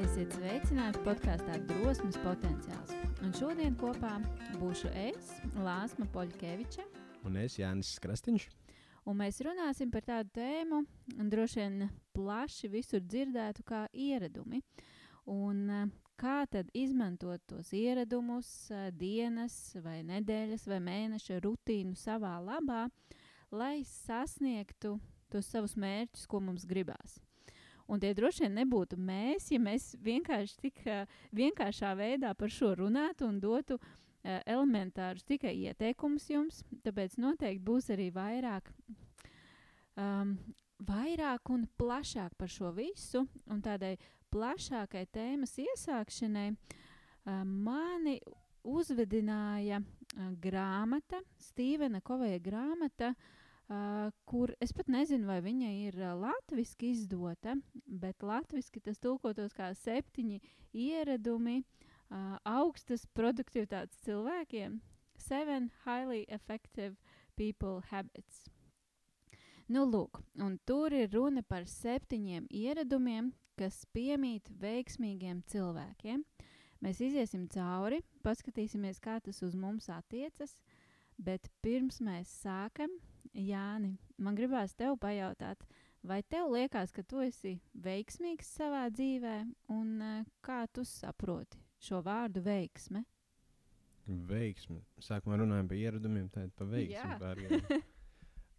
Esiet sveicināti podkāstā Drosmes potenciāls. Un šodien kopā būšu es, Lāsma Poļkeviča. Un es, Jānis Krastīņš. Un mēs runāsim par tādu tēmu, droši vien plaši visur dzirdētu, kā ieradumi. Un eh, kā tad izmantot tos ieradumus, eh, dienas, vai nedēļas, vai mēneša rutīnu savā labā, lai sasniegtu tos savus mērķus, ko mums gribās. Un tie droši vien nebūtu mēs, ja mēs vienkārši tik vienkāršā veidā par šo runātu un dotu uh, elementārus tikai ieteikumus jums. Tāpēc noteikti būs arī vairāk, um, vairāk un plašāk par šo visu. Un tādai plašākai tēmas iesākšanai uh, mani uzvedināja uh, grāmata, Stīvena Koveja grāmata. Uh, kur es pat nezinu, vai viņa ir uh, latviešu izdota, bet latviešu tas tulkotos kā septiņi ieradumi uh, augstas produktivitātes cilvēkiem. Seven highly effective people habits. Nu, lūk, un tur ir runa par septiņiem ieradumiem, kas piemīt veiksmīgiem cilvēkiem. Mēs iesim cauri, paskatīsimies, kā tas uz mums attiecas, bet pirms mēs sākam, Jāni, man gribās tev pajautāt, vai tev liekas, ka tu esi veiksmīgs savā dzīvē, un uh, kā tu saproti šo vārdu veiksme? Veiksme. Sākumā runājām par ieradumiem, tad par veiksmi.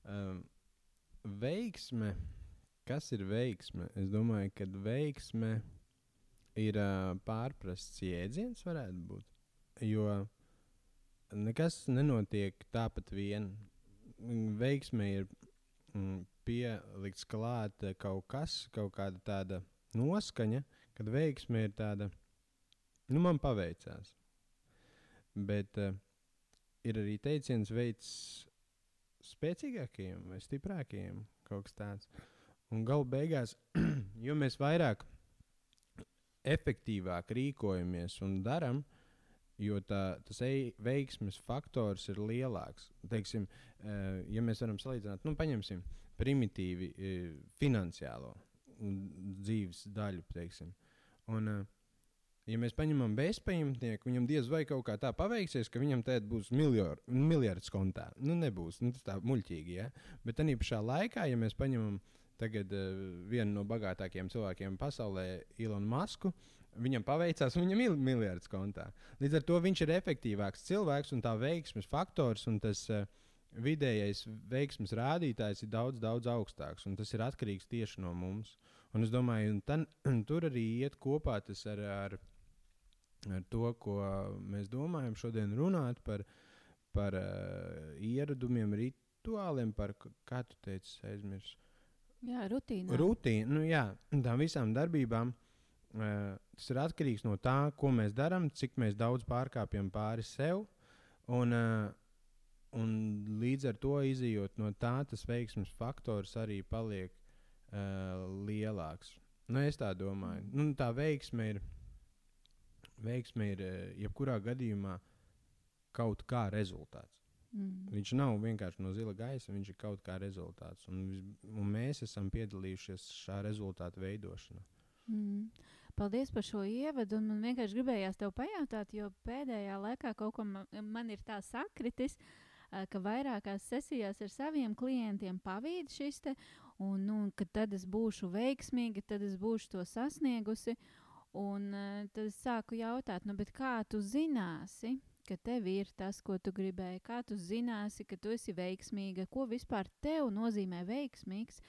um, veiksme. Kas ir veiksme? Es domāju, ka veiksme ir uh, pārprasts jēdziens, varētu būt. Jo nekas nenotiek tāpat vien veiksme ir mm, pielikts klāt kaut kas, kaut kāda tāda noskaņa, kad veiksme ir tāda, nu, man paveicās. Bet uh, ir arī teiciens veids spēcīgākajiem vai stiprākajiem, kaut kas tāds. Un galu beigās, jo mēs vairāk, efektīvāk rīkojamies un darām, uh, jo tā, tas veiksmes faktors ir lielāks. Teiksim, eh, ja mēs varam salīdzināt, nu, paņemsim primitīvi eh, finansiālo dzīves daļu, teiksim. Un, eh, ja mēs paņemam bezpajumtnieku, viņam diez vai kaut kā tā paveiksies, ka viņam tēt būs miljor, miljards kontā. Nu, nebūs, nu, tas tā muļķīgi, ja? Bet tā pašā laikā, ja mēs paņemam tagad uh, vienu no bagātākajiem cilvēkiem pasaulē, Ilonu Masku, viņam paveicās, viņam ir miljards kontā. Līdz ar to viņš ir efektīvāks cilvēks un tā veiksmes faktors un tas uh, vidējais veiksmes rādītājs ir daudz, daudz augstāks. Tas ir atkarīgs tieši no mums. Un es domāju, un tan, tur arī iet kopā tas ar, ar, ar to, ko mēs domājam šodien runāt par, par uh, ieradumiem, rituāliem, par kā tu teici, aizmirst Jā, rutīna. Rutīna, nu jā, tām visām darbībām. Uh, tas ir atkarīgs no tā, ko mēs darām, cik daudz pārkāpjam pāri sev. Un, uh, un līdz ar to izjūt no tā, tas veiksmes faktors arī paliek uh, lielāks. Nu, es tā domāju. Nu, tā veiksme ir, veiksme ir jebkurā gadījumā kaut kā rezultāts. Mm. Viņš nav vienkārši no zila gaisa, viņš ir kaut kā rezultāts. Un, un mēs esam piedalījušies šā rezultāta veidošanā. Mm. Paldies par šo ievadu. Man vienkārši gribējās te pajautāt, jo pēdējā laikā kaut ko man, man ir tā sakritis, ka vairākās sesijās ar saviem klientiem pavīd šis te, un nu, tad es būšu veiksmīga, tad es būšu to sasniegusi. Un tad es sāku jautāt, nu, kā tu zināsi, ka tev ir tas, ko tu gribēji, kā tu zināsi, ka tu esi veiksmīga, ko vispār tev nozīmē veiksmīgs.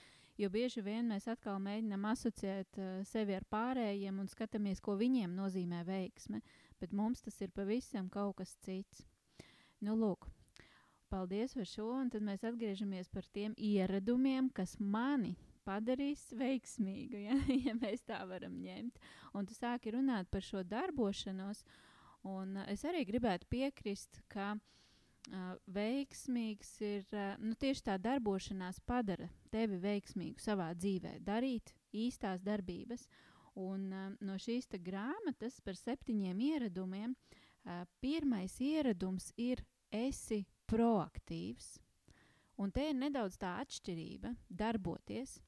Jo bieži vien mēs atkal mēģinām asociēt uh, sevi ar pārējiem un skatāmies, ko viņiem nozīmē veiksme, bet mums tas ir pavisam kaut kas cits. Nu, lūk, paldies par šo, un tad mēs atgriežamies par tiem ieradumiem, kas mani padarīs veiksmīgu, ja, ja mēs tā varam ņemt. Un tu sāki runāt par šo darbošanos. Un uh, es arī gribētu piekrist, ka uh, veiksmīgs ir uh, nu, tieši tā darbošanās, padara tevi veiksmīgu savā dzīvē, darīt īstās darbības. Un uh, no šīs grāmatas par septiņiem ieradumiem, uh, pirmais ieradums ir esi proaktīvs. Un te ir nedaudz tā atšķirība darboties,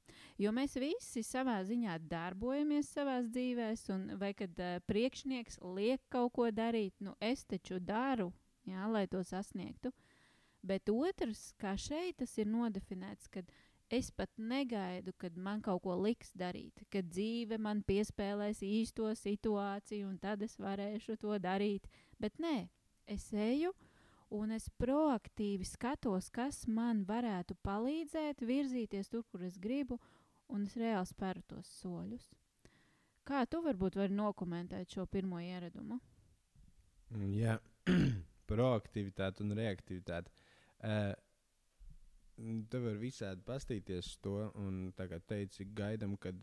jo mēs visi savā ziņā darbojamies savā dzīvēm, un vai kad uh, priekšnieks liek kaut ko darīt, nu es taču daru, jā, lai to sasniegtu. Bet otrs, kā šeit tas ir nodefinēts, kad es pat negaidu, kad man kaut ko liks darīt, kad dzīve man piespēlēs īsto situāciju, un tad es varēšu to darīt. Bet nē, es eju un es proaktīvi skatos, kas man varētu palīdzēt virzīties tur, kur es gribu, un es reāli spēru tos soļus. Kā tu varbūt vari nokomentēt šo pirmo ieradumu? Jā, proaktivitāte un reaktivitāte. Uh, Te var visādi pastīties uz to, un tā kā teici, gaidām, kad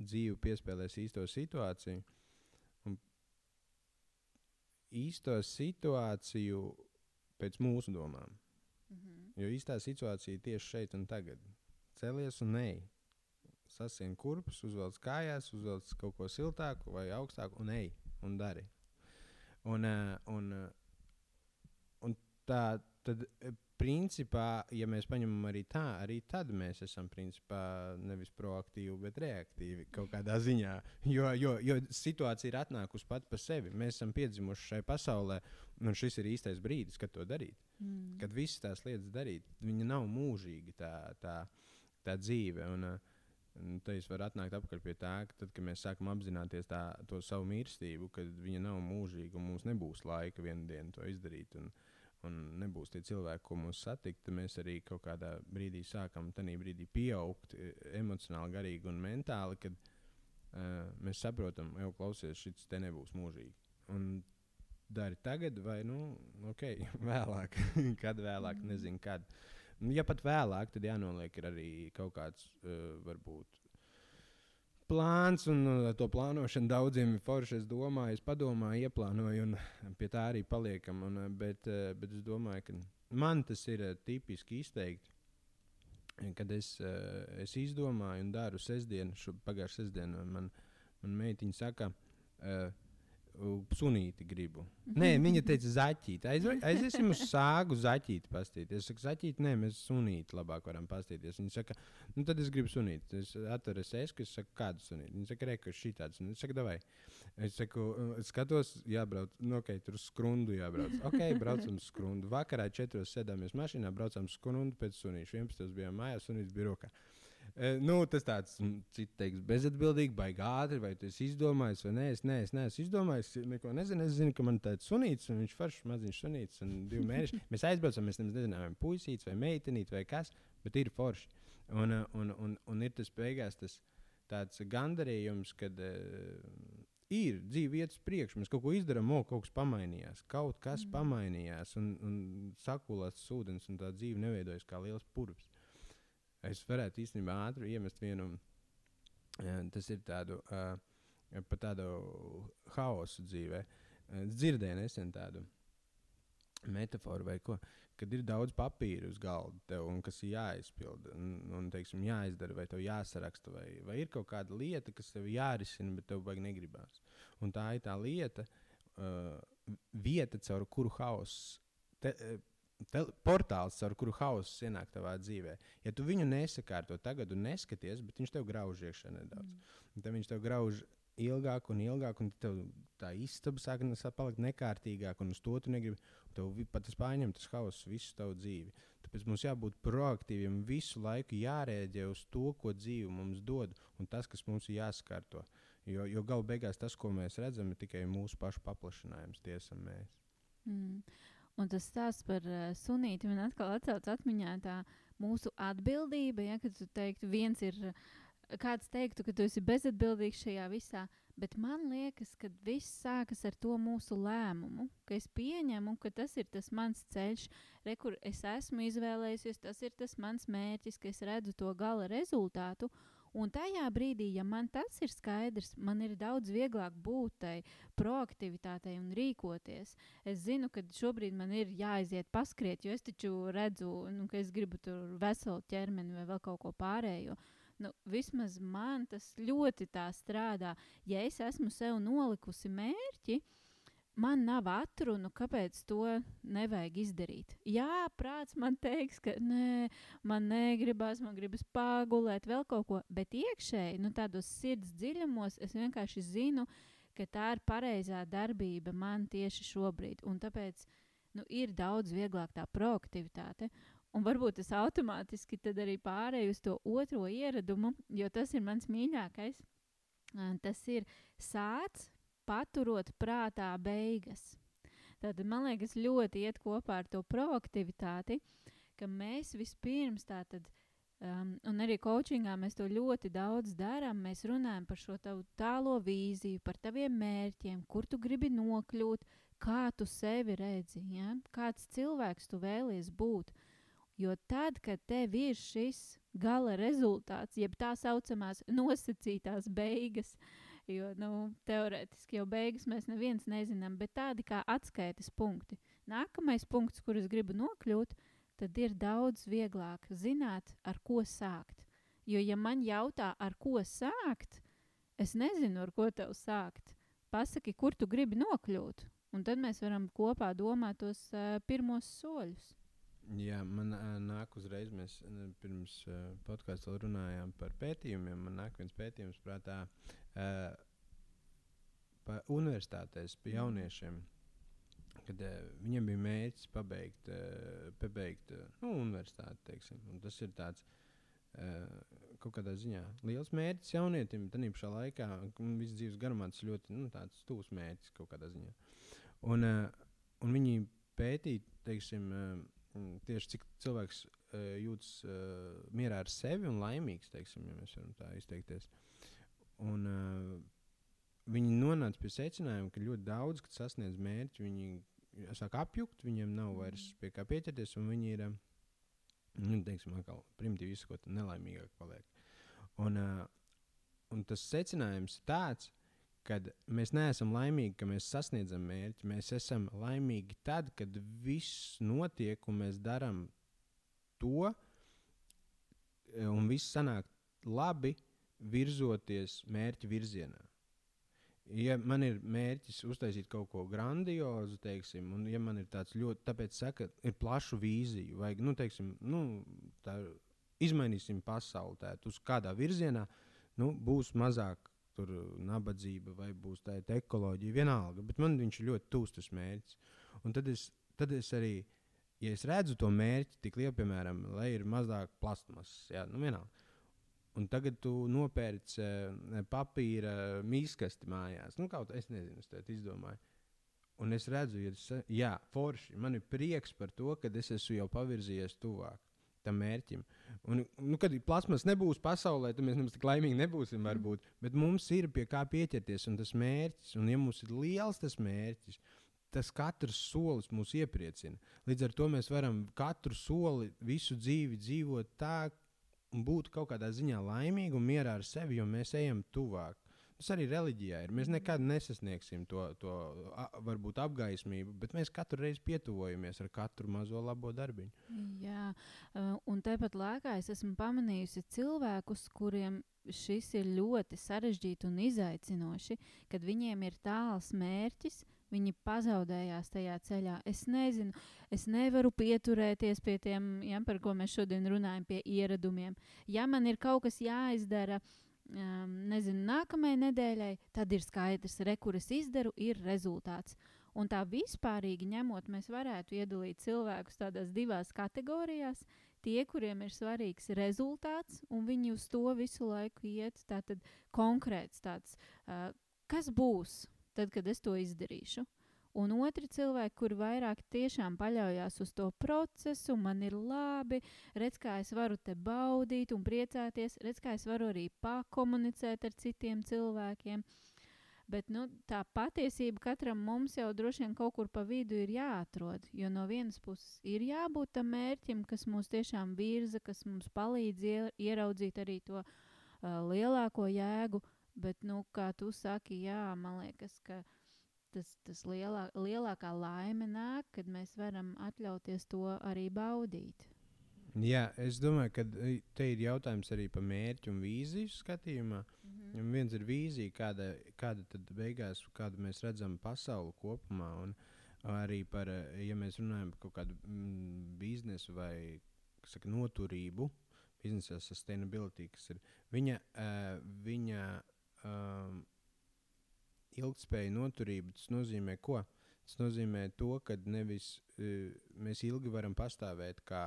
dzīve piespēlēs īsto situāciju. Un īsto situāciju pēc mūsu domām. Mm -hmm. Jo īstā situācija tieši šeit un tagad. Celies un ej. Sasien kurpes, uzvelc kājās, uzvelc kaut ko siltāku vai augstāku un ej un dari. Un, uh, un, uh, tā tad principā, ja mēs paņemam arī tā, arī tad mēs esam principā nevis proaktīvi, bet reaktīvi kaut kādā ziņā. Jo, jo, jo situācija ir atnākusi pat par sevi. Mēs esam piedzimuši šai pasaulē, un šis ir īstais brīdis, kad to darīt. Mm. Kad visas tās lietas darīt, viņa nav mūžīga tā, tā, tā dzīve. Un, Un tad es varu atnākt atpakaļ pie tā, ka tad, kad mēs sākam apzināties tā, to savu mīlestību, ka viņa nav mūžīga un mums nebūs laika vienu dienu to izdarīt. Un, uh, un nebūs tie cilvēki, ko mums satikt, tad mēs arī kaut kādā brīdī sākam brīdī pieaugt e, emocionāli, garīgi un mentāli, kad uh, mēs saprotam, jau klausies, šis te nebūs mūžīgi. Un dari tagad, vai nu, ok, vēlāk, kad vēlāk, nezinu, kad. Ja pat vēlāk, tad jānoliek arī kaut kāds, uh, varbūt, plāns, un uh, to plānošanu daudziem ir forši. Es domāju, es padomāju, ieplānoju, un pie tā arī paliekam. Un, uh, bet, uh, bet es domāju, ka man tas ir tipiski izteikti. Kad es, es izdomāju un daru sestdienu, pagājušā sestdienu, man, man meitiņa saka, uh, sunīti gribu. Nē, viņa teica, zaķīti. Aiz, aiziesim uz sāgu zaķīti pastīties. Es saku, zaķīti, nē, mēs sunīti labāk varam pastīties. Viņa saka, nu tad es gribu sunīti. Es atveru es, es saku, kādu sunīti. Viņa saka, reka, šī tāds. Es saku, davai. Es saku, es skatos, jābrauc, nu, ok, tur skrundu jābrauc. Ok, braucam skrundu. Vakarā četros sēdāmies mašīnā, braucam skrundu pēc sunīšu. 11. bijām mājās, sunīts bija rokā. Uh, nu, tas tāds - teiks, bezatbildīgi, baigi ātri, vai tu esi izdomājis, vai nē, es, nē, es neesmu izdomājis. Neko nezinu. Es zinu, ka man tāds sunīts, un viņš foršs, maziņš sunīts, un divi mēneši. Mēs aizbraucam, mēs nezinām, vai puisīts, vai meitenīt, vai kas, bet ir forši. Un, un, un, un ir tas beigās tas tāds gandarījums, kad. Uh, ir dzīve iet uz priekšu, mēs kaut ko izdarām, o, kaut kas pamainījās, kaut kas mm. pamainījās, un, un sakulēts ūdens, un tā dzīve neveidojas kā liels purvs es varētu īstenībā ātri iemest vienu. Tas ir tādu, uh, par tādu haosu dzīvē. Es dzirdēju nesen tādu metaforu vai ko, kad ir daudz papīra uz galda tev, un kas ir jāizpild, un, un teiksim, jāizdara, vai tev jāsaraksta, vai, vai ir kaut kāda lieta, kas tev jārisina, bet tev baigi negribās. Un tā ir tā lieta, uh, vieta, caur kuru hauss portāls, ar kuru hauss ienāk tavā dzīvē. Ja tu viņu nesakārto tagad un neskaties, bet viņš tev grauž iekšā nedaudz. Mm. Tad viņš tev grauž ilgāk un ilgāk, un tā istaba sāk palikt nekārtīgāk, un uz to tu negribi. Tev pat tas pārņem tas hauss visu tavu dzīvi. Tāpēc mums jābūt proaktīviem, visu laiku jārēģē uz to, ko dzīve mums dod, un tas, kas mums ir jāsakārto. Jo, jo galu beigās tas, ko mēs redzam, ir tikai mūsu pašu paplašinājums, tie esam mēs. Mm. Un tas stāsts par uh, sunīti man atkal atcauc atmiņā tā mūsu atbildība. Ja, kad tu teiktu, viens ir, kāds teiktu, ka tu esi bezatbildīgs šajā visā, bet man liekas, ka viss sākas ar to mūsu lēmumu, ka es pieņemu, ka tas ir tas mans ceļš, re, kur es esmu izvēlējies, tas ir tas mans mērķis, ka es redzu to gala rezultātu. Un tajā brīdī, ja man tas ir skaidrs, man ir daudz vieglāk būt tai proaktivitātei un rīkoties. Es zinu, ka šobrīd man ir jāaiziet paskriet, jo es taču redzu, nu, ka es gribu tur veselu ķermeni vai vēl kaut ko pārējo. Nu, vismaz man tas ļoti tā strādā. Ja es esmu sev nolikusi mērķi, man nav atrunu, kāpēc to nevajag izdarīt. Jā, prāts man teiks, ka nē, man negribas, man gribas pagulēt, vēl kaut ko, bet iekšēji, nu, tādos sirds dziļumos, es vienkārši zinu, ka tā ir pareizā darbība man tieši šobrīd. Un tāpēc nu, ir daudz vieglāk tā proaktivitāte. Un varbūt es automātiski arī pārēju uz to otro ieradumu, jo tas ir mans mīļākais. Tas ir sācis paturot prātā beigas. Tad man liekas, ļoti iet kopā ar to proaktivitāti, ka mēs vispirms tātad. Um, un arī coachingā mēs to ļoti daudz darām. Mēs runājam par šo tavu tālo vīziju, par taviem mērķiem, kur tu gribi nokļūt, kā tu sevi redzi, ja? kāds cilvēks tu vēlies būt. Jo tad, kad tev ir šis gala rezultāts, jeb tā saucamās nosacītās beigas, uh, Jo nu, teorētiski jau beigas mēs neviens nezinām, bet tādi kā atskaites punkti. Nākamais punkts, kur es gribu nokļūt, tad ir daudz vieglāk zināt, ar ko sākt. Jo, ja man jautā, ar ko sākt, es nezinu, ar ko tev sākt. Pasaki, kur tu gribi nokļūt, un tad mēs varam kopā domāt tos uh, pirmos soļus. Jā, man nāk uzreiz, mēs pirms podkāstā runājām par pētījumiem. Man nāk viens pētījums prātā, uh, pa universitātēs mm. jauniešiem. Kad viņiem bija mērķis pabeigt, pabeigt nu, universitāti, teiksim, tas ir tāds kaut kādā ziņā liels mērķis jaunietim. Tad pašā laikā visas dzīves garumā tas ļoti nu, tuvs mērķis kaut kādā ziņā. Un, un viņi pētīja, teiksim, tieši cik cilvēks uh, jūtas uh, mierā ar sevi un laimīgs, teiksim, ja mēs varam tā izteikties. Un, uh, viņi nonāca pie secinājuma, ka ļoti daudz, kad sasniedz mērķi, viņi sāk apjukt, viņiem nav vairs mm. pie kā pieķerties, un viņi ir, nu, teiksim, atkal primitīvi izsakot, nelaimīgāk paliek. Un, un tas secinājums ir tāds, ka mēs neesam laimīgi, ka mēs sasniedzam mērķi. Mēs esam laimīgi tad, kad viss notiek un mēs darām to, un viss sanāk labi, virzoties mērķa virzienā. Ja man ir mērķis uztaisīt kaut ko grandiozu, teiksim, un ja man ir tāds ļoti, tāpēc saka, ir plašu vīziju, vai, nu, teiksim, nu, tā, izmainīsim pasauli tā, uz kādā virzienā, nu, būs mazāk tur nabadzība vai būs tāda ekoloģija, vienalga, bet man viņš ir ļoti tūs tas mērķis. Un tad es, tad es arī, ja es redzu to mērķi tik lielu, piemēram, lai ir mazāk plastmasas, jā, nu, vienalga Un tagad tu nopērci uh, papīra mīskasti mājās. Nu, kaut kā es nezinu, es tādu izdomāju. Un es redzu, ja tas ir forši. Man ir prieks par to, ka es esmu jau pavirzījies tuvāk tam mērķim. Un, nu, kad plasmas nebūs pasaulē, tad mēs nemaz tik laimīgi nebūsim. Varbūt, bet mums ir pie kā pieķerties, un tas mērķis, un ja mums ir liels tas mērķis, tas katrs solis mūs iepriecina. Līdz ar to mēs varam katru soli, visu dzīvi dzīvot tā, un būt kaut kādā ziņā laimīgi un mierā ar sevi, jo mēs ejam tuvāk. Tas arī reliģijā ir. Mēs nekad nesasniegsim to, to a, varbūt apgaismību, bet mēs katru reizi pietuvojamies ar katru mazo labo darbiņu. Jā, un tāpat laikā es esmu pamanījusi cilvēkus, kuriem šis ir ļoti sarežģīti un izaicinoši, kad viņiem ir tāls mērķis, Viņi pazaudējās tajā ceļā. Es nezinu, es nevaru pieturēties pie tiem, ja, par ko mēs šodien runājam, pie ieradumiem. Ja man ir kaut kas jāizdara, um, nezinu, nākamajai nedēļai, tad ir skaidrs, re, kur es izdaru, ir rezultāts. Un tā vispārīgi ņemot, mēs varētu iedalīt cilvēkus tādās divās kategorijās. Tie, kuriem ir svarīgs rezultāts, un viņi uz to visu laiku iet, tātad konkrēts tāds, uh, kas būs, tad, kad es to izdarīšu. Un otri cilvēki, kuri vairāk tiešām paļaujas uz to procesu, man ir labi, redz, kā es varu te baudīt un priecāties, redz, kā es varu arī pakomunicēt ar citiem cilvēkiem. Bet nu, tā patiesība katram mums jau droši vien kaut kur pa vidu ir jāatrod. Jo no vienas puses ir jābūt tam mērķim, kas mūs tiešām virza, kas mums palīdz ieraudzīt arī to uh, lielāko jēgu, uh, Bet, nu, kā tu saki, jā, man liekas, ka tas, tas lielā, lielākā laime nāk, kad mēs varam atļauties to arī baudīt. Jā, es domāju, ka te ir jautājums arī par mērķu un vīziju skatījumā. Mm -hmm. Viens ir vīzija, kāda, kāda tad beigās, kādu mēs redzam pasauli kopumā. Un arī par, eh, ja mēs runājam par kaut kādu mm, biznesu vai saka, noturību, biznesa sustainability, kas ir viņa, uh, viņa um, ilgspēja, noturība. Tas nozīmē, ko? Tas nozīmē to, ka nevis uh, mēs ilgi varam pastāvēt kā,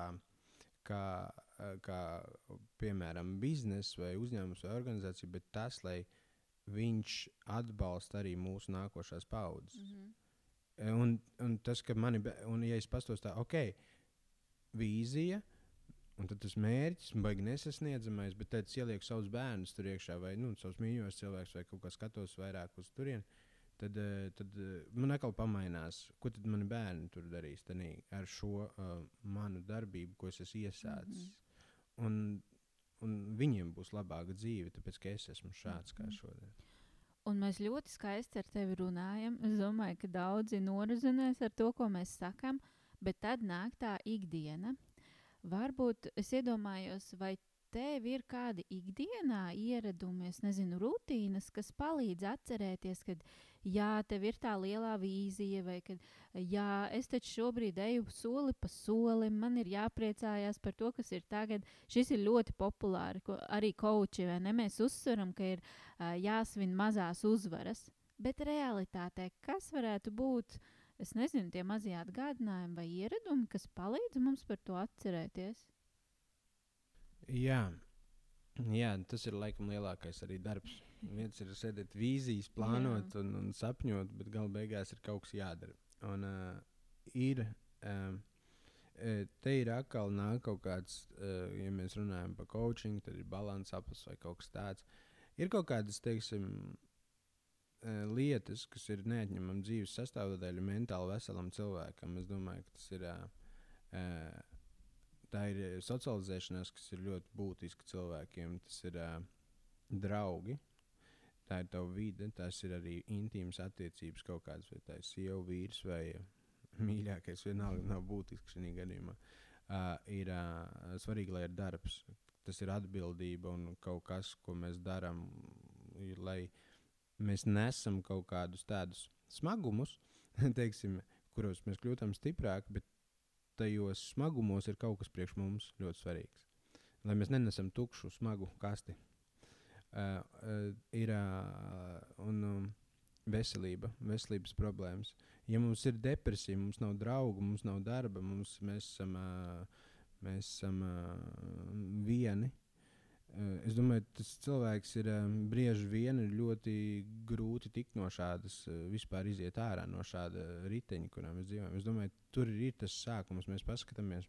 kā kā piemēram biznesa vai uzņēmums vai organizācija, bet tas, lai viņš atbalsta arī mūsu nākošās paudzes. Mm -hmm. un, un tas, ka mani, un ja es pastos tā, ok, vīzija. Un tad tas mērķis ir baigi nesasniedzamais, bet tad es ielieku savus bērnus tur iekšā, vai nu, savus mīļos cilvēkus, vai kaut kā skatos vairāk uz turieni. Tad, eh, tad eh, man atkal pamainās, ko tad mani bērni tur darīs tanī, ar šo uh, manu darbību, ko es esmu iesācis. Mm -hmm. un, un viņiem būs labāka dzīve, tāpēc ka es esmu šāds mm -hmm. kā mhm. šodien. Un mēs ļoti skaisti ar tevi runājam. Es domāju, ka daudzi norazinās ar to, ko mēs sakām, bet tad nāk tā ikdiena. Varbūt es iedomājos, vai tev ir kādi ikdienā ieradumi, es nezinu, rutīnas, kas palīdz atcerēties, ka jā, tev ir tā lielā vīzija, vai ka jā, es taču šobrīd eju soli pa solim, man ir jāpriecājās par to, kas ir tagad. Šis ir ļoti populāri, ko arī koči, vai ne? Mēs uzsveram, ka ir uh, jāsvin mazās uzvaras, bet realitātē kas varētu būt? Es nezinu, tie mazie atgādinājumi vai ieradumi, kas palīdz mums par to atcerēties. Jā, Jā, tas ir laikam lielākais arī darbs. Viens ir sēdēt vīzijas, plānot un, un sapņot, bet galu beigās ir kaut kas jādara. Un uh, ir. Um, Te ir atkal kaut kāds, uh, ja mēs runājam par coaching, tad ir balanss aplis vai kaut kas tāds. Ir kaut kādas, teiksim, uh, lietas, kas ir neatņemama dzīves sastāvdaļa mentāli veselam cilvēkam. Es domāju, ka tas ir uh, uh, tā ir eh, socializēšanās, kas ir ļoti būtiska cilvēkiem. Tas ir uh, draugi, tā ir tava vide, tas ir arī intīmas attiecības kaut kādas, vai tā ir sieva, vīrs vai mīļākais, vienalga nav būtisks šajā gadījumā. Uh, ir uh, svarīgi, lai ir darbs, tas ir atbildība un kaut kas, ko mēs darām, lai mēs nesam kaut kādus tādus smagumus, teiksim, kuros mēs kļūstam stiprāki, bet tajos smagumos ir kaut kas priekš mums ļoti svarīgs. Lai mēs nenesam tukšu, smagu kasti. Uh, uh, ir uh, un, um, veselība, veselības problēmas. Ja mums ir depresija, mums nav draugu, mums nav darba, mums, mēs esam, uh, mēs esam uh, vieni, es domāju, tas cilvēks ir bieži vien ir ļoti grūti tikt no šādas, uh, vispār iziet ārā no šāda riteņa, kurā mēs dzīvojam. Es domāju, tur ir tas sākums. Mēs paskatāmies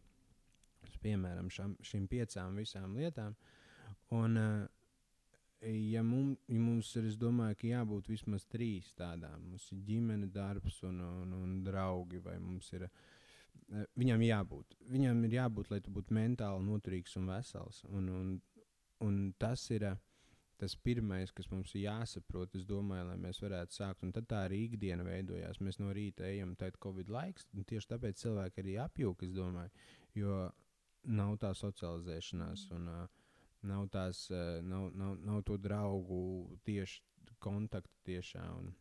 uz piemēram šam, šīm piecām visām lietām. Un, uh, ja, mum, ja mums ir, es domāju, ka jābūt vismaz trīs tādām. Mums ir ģimene, darbs un, un, un draugi. Ir, uh, viņam jābūt. Viņam ir jābūt, lai tu būtu mentāli noturīgs un vesels. Un, un, Un tas ir eh, tas pirmais, kas mums ir jāsaprot, es domāju, lai mēs varētu sākt. Un tad tā arī ikdiena veidojās. Mēs no rīta ejam, tad Covid laiks, un tieši tāpēc cilvēki arī apjūka, es domāju, jo nav tā socializēšanās. Un, uh, nav, tās, uh, nav, nav, nav to draugu tieši kontaktu tiešā. Un,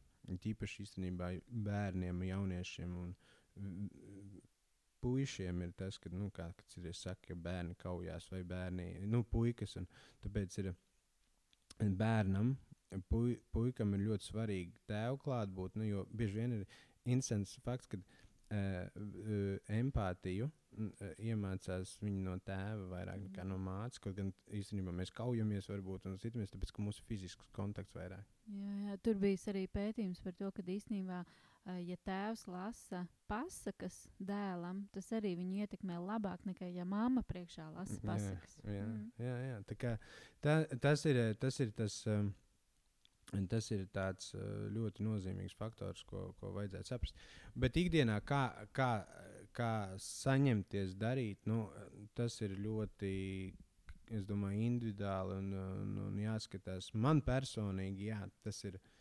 tīpaši īstenībā bērniem, jauniešiem un puišiem ir tas, ka, nu, kā citreiz saka, ka bērni kaujās vai bērni, nu, puikas, tāpēc ir bērnam, puj, puikam ir ļoti svarīgi tēvu klātbūt, nu, jo bieži vien ir interesants fakts, ka uh, empātiju uh, iemācās viņi no tēva vairāk nekā no mātes. Kaut gan īstenībā mēs kaujamies, varbūt un citamies, tāpēc ka mums ir fizisks kontakts vairāk. Jā, jā, tur bija arī pētījums par to, ka īstenībā uh, Eh, ja tēvs lasa pasakas dēlam, tas arī viņu ietekmē labāk nekā ja mamma priekšā lasa pasakas. Jā, jā, mm. jā, jā. Tā kā, tā, tas, ir, tas ir tas. Um, Tas ir tāds uh, ļoti nozīmīgs faktors, ko, ko vajadzētu saprast. Bet ikdienā, kā, kā, kā saņemties darīt, nu, tas ir ļoti domāju, individuāli un, un, un jāskatās. Man personīgi, jā, tas ir uh,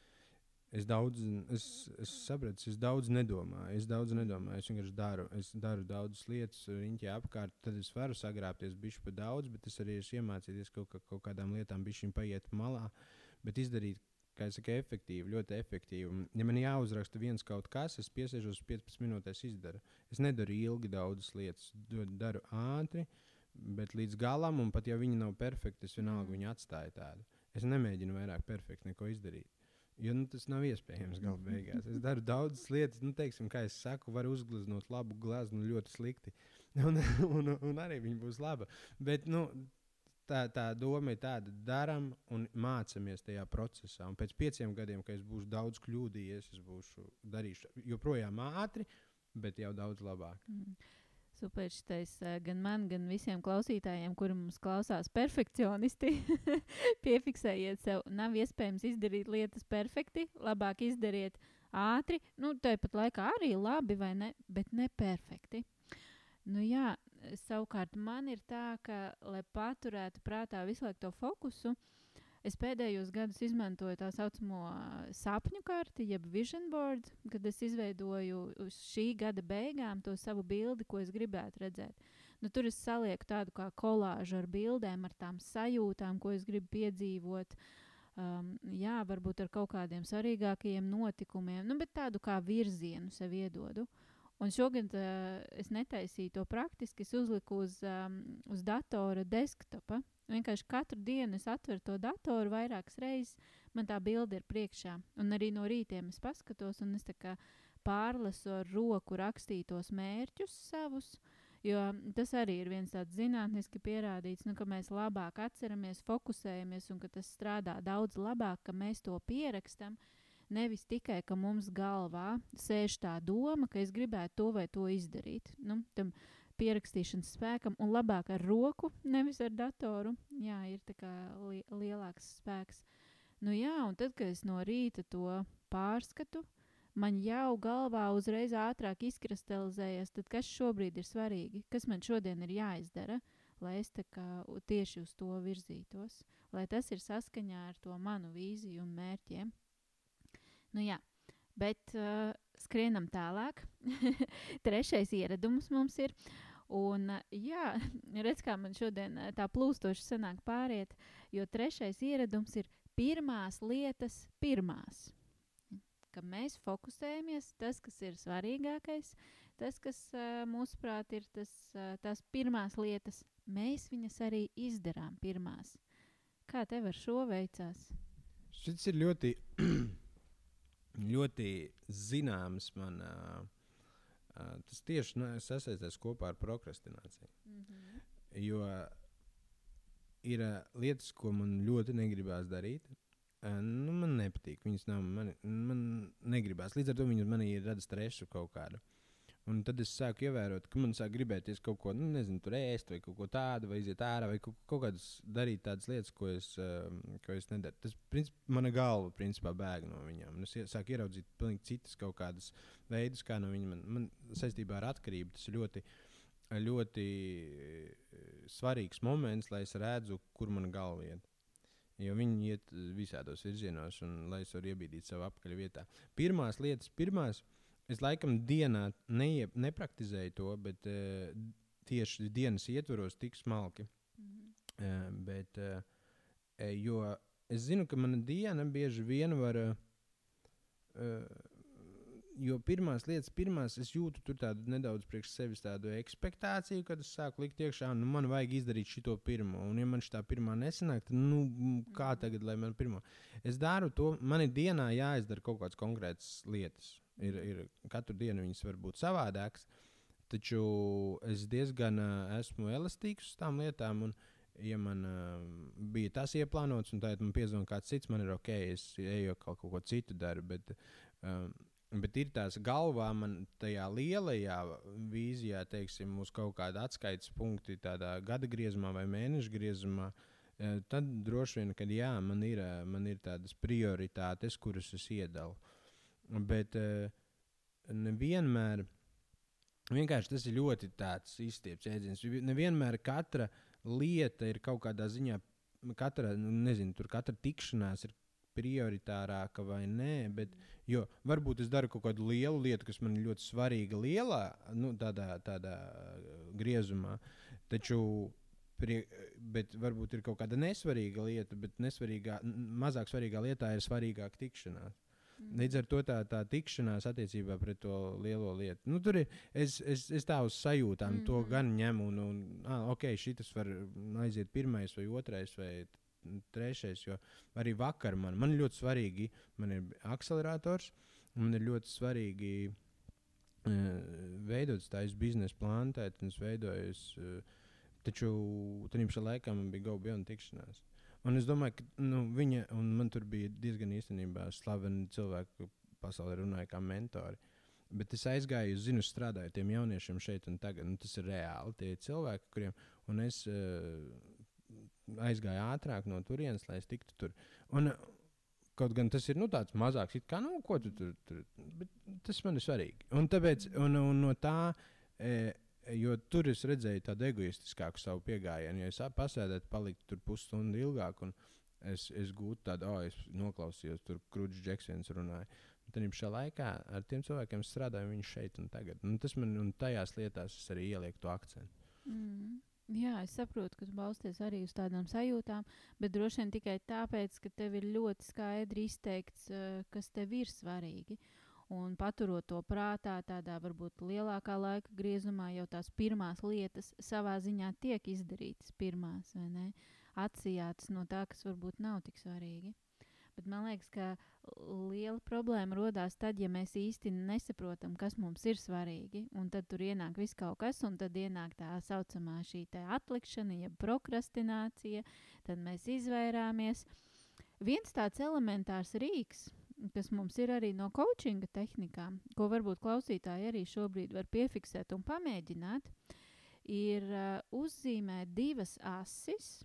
Es daudz, es, es sapratu, es daudz nedomāju. Es daudz nedomāju. Es vienkārši daru, es daru daudzas lietas, riņķi apkārt. Tad es varu sagrābties bišķi pa daudz, bet es arī esmu iemācījies kaut, kā, kaut kādām lietām bišķiņ paiet malā. bet izdarīt, kā jau teicu, efektīvi, ļoti efektīvi. Ja man jāuzraksta viens kaut kas, es piesēžos 15 minūtēs, izdaru. Es nedaru ilgi daudzas lietas, daru ātri, bet līdz galam, un pat ja viņi nav perfekti, es vienalga viņu atstāju tādu. Es nemēģinu vairāk perfekti neko izdarīt. Jo nu, tas nav iespējams gala beigās. Es daru daudzas lietas, nu, teiksim, kā es saku, var uzgleznot labu glazūru ļoti slikti. Un, un, un arī viņa būs laba. Bet nu, tā, tā doma ir tāda, darām un mācāmies tajā procesā. Un pēc pieciem gadiem, kad es būšu daudz kļūdījies, es būšu darīšu joprojām ātri, bet jau daudz labāk. Mm. Super, šitais gan man, gan visiem klausītājiem, kuri mums klausās, perfekcionisti. Piefiksējiet sev, nav iespējams izdarīt lietas perfekti, labāk izdariet ātri, nu, tāpat laikā arī labi, vai ne, bet ne perfekti. Nu, jā, savukārt man ir tā, ka, lai paturētu prātā visu laiku to fokusu, Es pēdējos gados izmantoju tā saucamo sapņu karti, jeb vision board, kad es izveidoju šī gada beigām to savu bildi, ko es gribētu redzēt. Nu, tur es salieku tādu kā kolāžu ar bildēm, ar tām sajūtām, ko es gribu piedzīvot. Um, jā, varbūt ar kaut kādiem svarīgākajiem notikumiem, nu, bet tādu kā virzienu sev iedodu. Un šogad uh, es netaisīju to praktiski. Es uzliku uz, um, uz datora desktopa Vienkārši katru dienu es atveru to datoru vairākas reizes, man tā bilde ir priekšā. Un arī no rītiem es paskatos, un es pārlasu ar roku rakstītos mērķus savus. Jo tas arī ir viens tāds zinātniski pierādīts, nu, ka mēs labāk atceramies, fokusējamies un ka tas strādā daudz labāk, ka mēs to pierakstam. Nevis tikai, ka mums galvā sēž tā doma, ka es gribētu to vai to izdarīt. Nu, tam, uh, pierakstīšanas spēkam, un labāk ar roku, nevis ar datoru. Jā, ir tā kā li lielāks spēks. Nu, jā, un tad, kad es no rīta to pārskatu, man jau galvā uzreiz ātrāk izkristalizējas, tad kas šobrīd ir svarīgi, kas man šodien ir jāizdara, lai es tieši uz to virzītos, lai tas ir saskaņā ar to manu vīziju un mērķiem. Nu, jā, bet uh, skrienam tālāk. Trešais ieradums mums ir. Uh, Un, jā, redz, kā man šodien tā plūstoši sanāk pāriet, jo trešais ieradums ir pirmās lietas pirmās. Ka mēs fokusējamies tas, kas ir svarīgākais, tas, kas mūsuprāt ir tas, tās pirmās lietas, mēs viņas arī izdarām pirmās. Kā tev ar šo veicās? Šis ir ļoti, ļoti zināms man. Uh, tas tieši nu, sasaistās kopā ar prokrastināciju. Mm -hmm. Jo ir lietas, ko man ļoti negribās darīt. Nu, man nepatīk. Viņas nav. Man, man negribās. Līdz ar to viņas manī ir rada stresu kaut kādu. Un tad es sāku ievērot, ka man sāk gribēties kaut ko, nu, nezinu, tur ēst, vai kaut ko tādu, vai iziet ārā, vai kaut, kaut kādas darīt tādas lietas, ko es, uh, ko es nedaru. Tas, princip, mana galva, principā, bēg no viņiem. Es sāku ieraudzīt pilnīgi citas kaut kādas veidus, kā no viņiem. Man, man saistībā ar atkarību tas ir ļoti, ļoti svarīgs moments, lai es redzu, kur mana galva iet. Jo viņi iet visādos virzienos, un lai es varu iebīdīt savu apakaļ vietā. Pirmās lietas, pirmās lietas Es laikam dienā neie, nepraktizēju to, bet uh, tieši dienas ietvaros tik smalki. Mm -hmm. uh, bet, uh, jo es zinu, ka mana diena bieži vien var. Uh, jo pirmās lietas, pirmās es jūtu tur tādu nedaudz priekš sevis tādu ekspektāciju, kad es sāku likt iekšā, nu, man vajag izdarīt šo pirmo. Un, ja man šī pirmā nesanāk, tad, nu, kā mhm. tagad, lai man pirmo? Es daru to, man ir dienā jāizdara kaut kādas konkrētas lietas. Ir, ir, katru dienu viņas var būt savādākas, taču es diezgan uh, esmu elastīgs uz tām lietām. Un, ja man uh, bija tas ieplānots, un tagad man piezvanīja kāds cits, man ir ok, es eju kaut, kaut ko citu daru. Bet, um, Bet ir tās galvā, man tajā lielajā vīzijā, teiksim, uz kaut kāda atskaites punkti, tādā gada griezumā vai mēneša griezumā, tad droši vien, ka jā, man ir, man ir tādas prioritātes, kuras es iedalu. Bet uh, nevienmēr, vienkārši tas ir ļoti izstiepts jēdziens. Nevienmēr katra lieta ir kaut kādā ziņā, katra, nu, nezinu, tur katra tikšanās ir prioritārāka vai nē. Bet, varbūt es daru kaut kādu lielu lietu, kas man ļoti svarīga, lielā, nu, tādā, tādā griezumā. Taču Prie, bet varbūt ir kaut kāda nesvarīga lieta, bet nesvarīgā, mazāk svarīgā lietā ir svarīgāka tikšanās. Līdz ar to tā, tā tikšanās attiecībā pret to lielo lietu. Nu, tur ir es, es, es tā uz sajūtām mm. to gan ņemu, un, un ah, ok, šis var aiziet pirmais vai otrais vai trešais. Jo arī vakar man, man ļoti svarīgi, man ir akcelerators, man ir ļoti svarīgi uh, veidot tādu biznesa plānu, tad es veidoju. Uh, Taču tajā pašā laikā man bija Gauba un tikšanās. Un es domāju, ka nu, viņa un man tur bija diezgan īstenībā slaveni cilvēki, pasaulē runāja kā mentori. Bet es aizgāju, zinu, strādāju ar tiem jauniešiem šeit un tagad. Nu, tas ir reāli tie cilvēki, kuriem un es uh, aizgāju ātrāk no turienes, lai es tiktu tur. Un, Kaut gan tas ir nu, tāds mazāks, kā nu, ko tu tur tur. Bet tas man ir svarīgi. Un, tāpēc, un, un no tā e, Jo tur es redzēju tādu egoistiskāku savu pieejamību. Ja es pasēdētu, paliktu tur pusstundu ilgāk, un es, es gūtu tādu, oh, es noklausījos, tur Krūģis Džeksons runāja. Bet arī šajā laikā ar tiem cilvēkiem strādāju viņi šeit un tagad. Un tas man un tajās lietās arī ielieku to akcentu. Mm. Jā, es saprotu, ka balsties arī uz tādām sajūtām, bet droši vien tikai tāpēc, ka tev ir ļoti skaidri izteikts, uh, kas tev ir svarīgi. Un paturot to prātā, tādā varbūt lielākā laika griezumā, jau tās pirmās lietas savā ziņā tiek izdarītas pirmās, vai ne? Atsijātas no tā, kas varbūt nav tik svarīgi. Bet man liekas, ka liela problēma rodas tad, ja mēs īsti nesaprotam, kas mums ir svarīgi. Un tad tur ienāk viss kaut kas, un tad ienāk tā saucamā šī atlikšana, jeb prokrastinācija. Tad mēs izvairāmies. Viens tāds elementārs rīks, kas mums ir arī no coachinga tehnikām, ko varbūt klausītāji arī šobrīd var piefiksēt un pamēģināt, ir uh, uzzīmēt divas asis.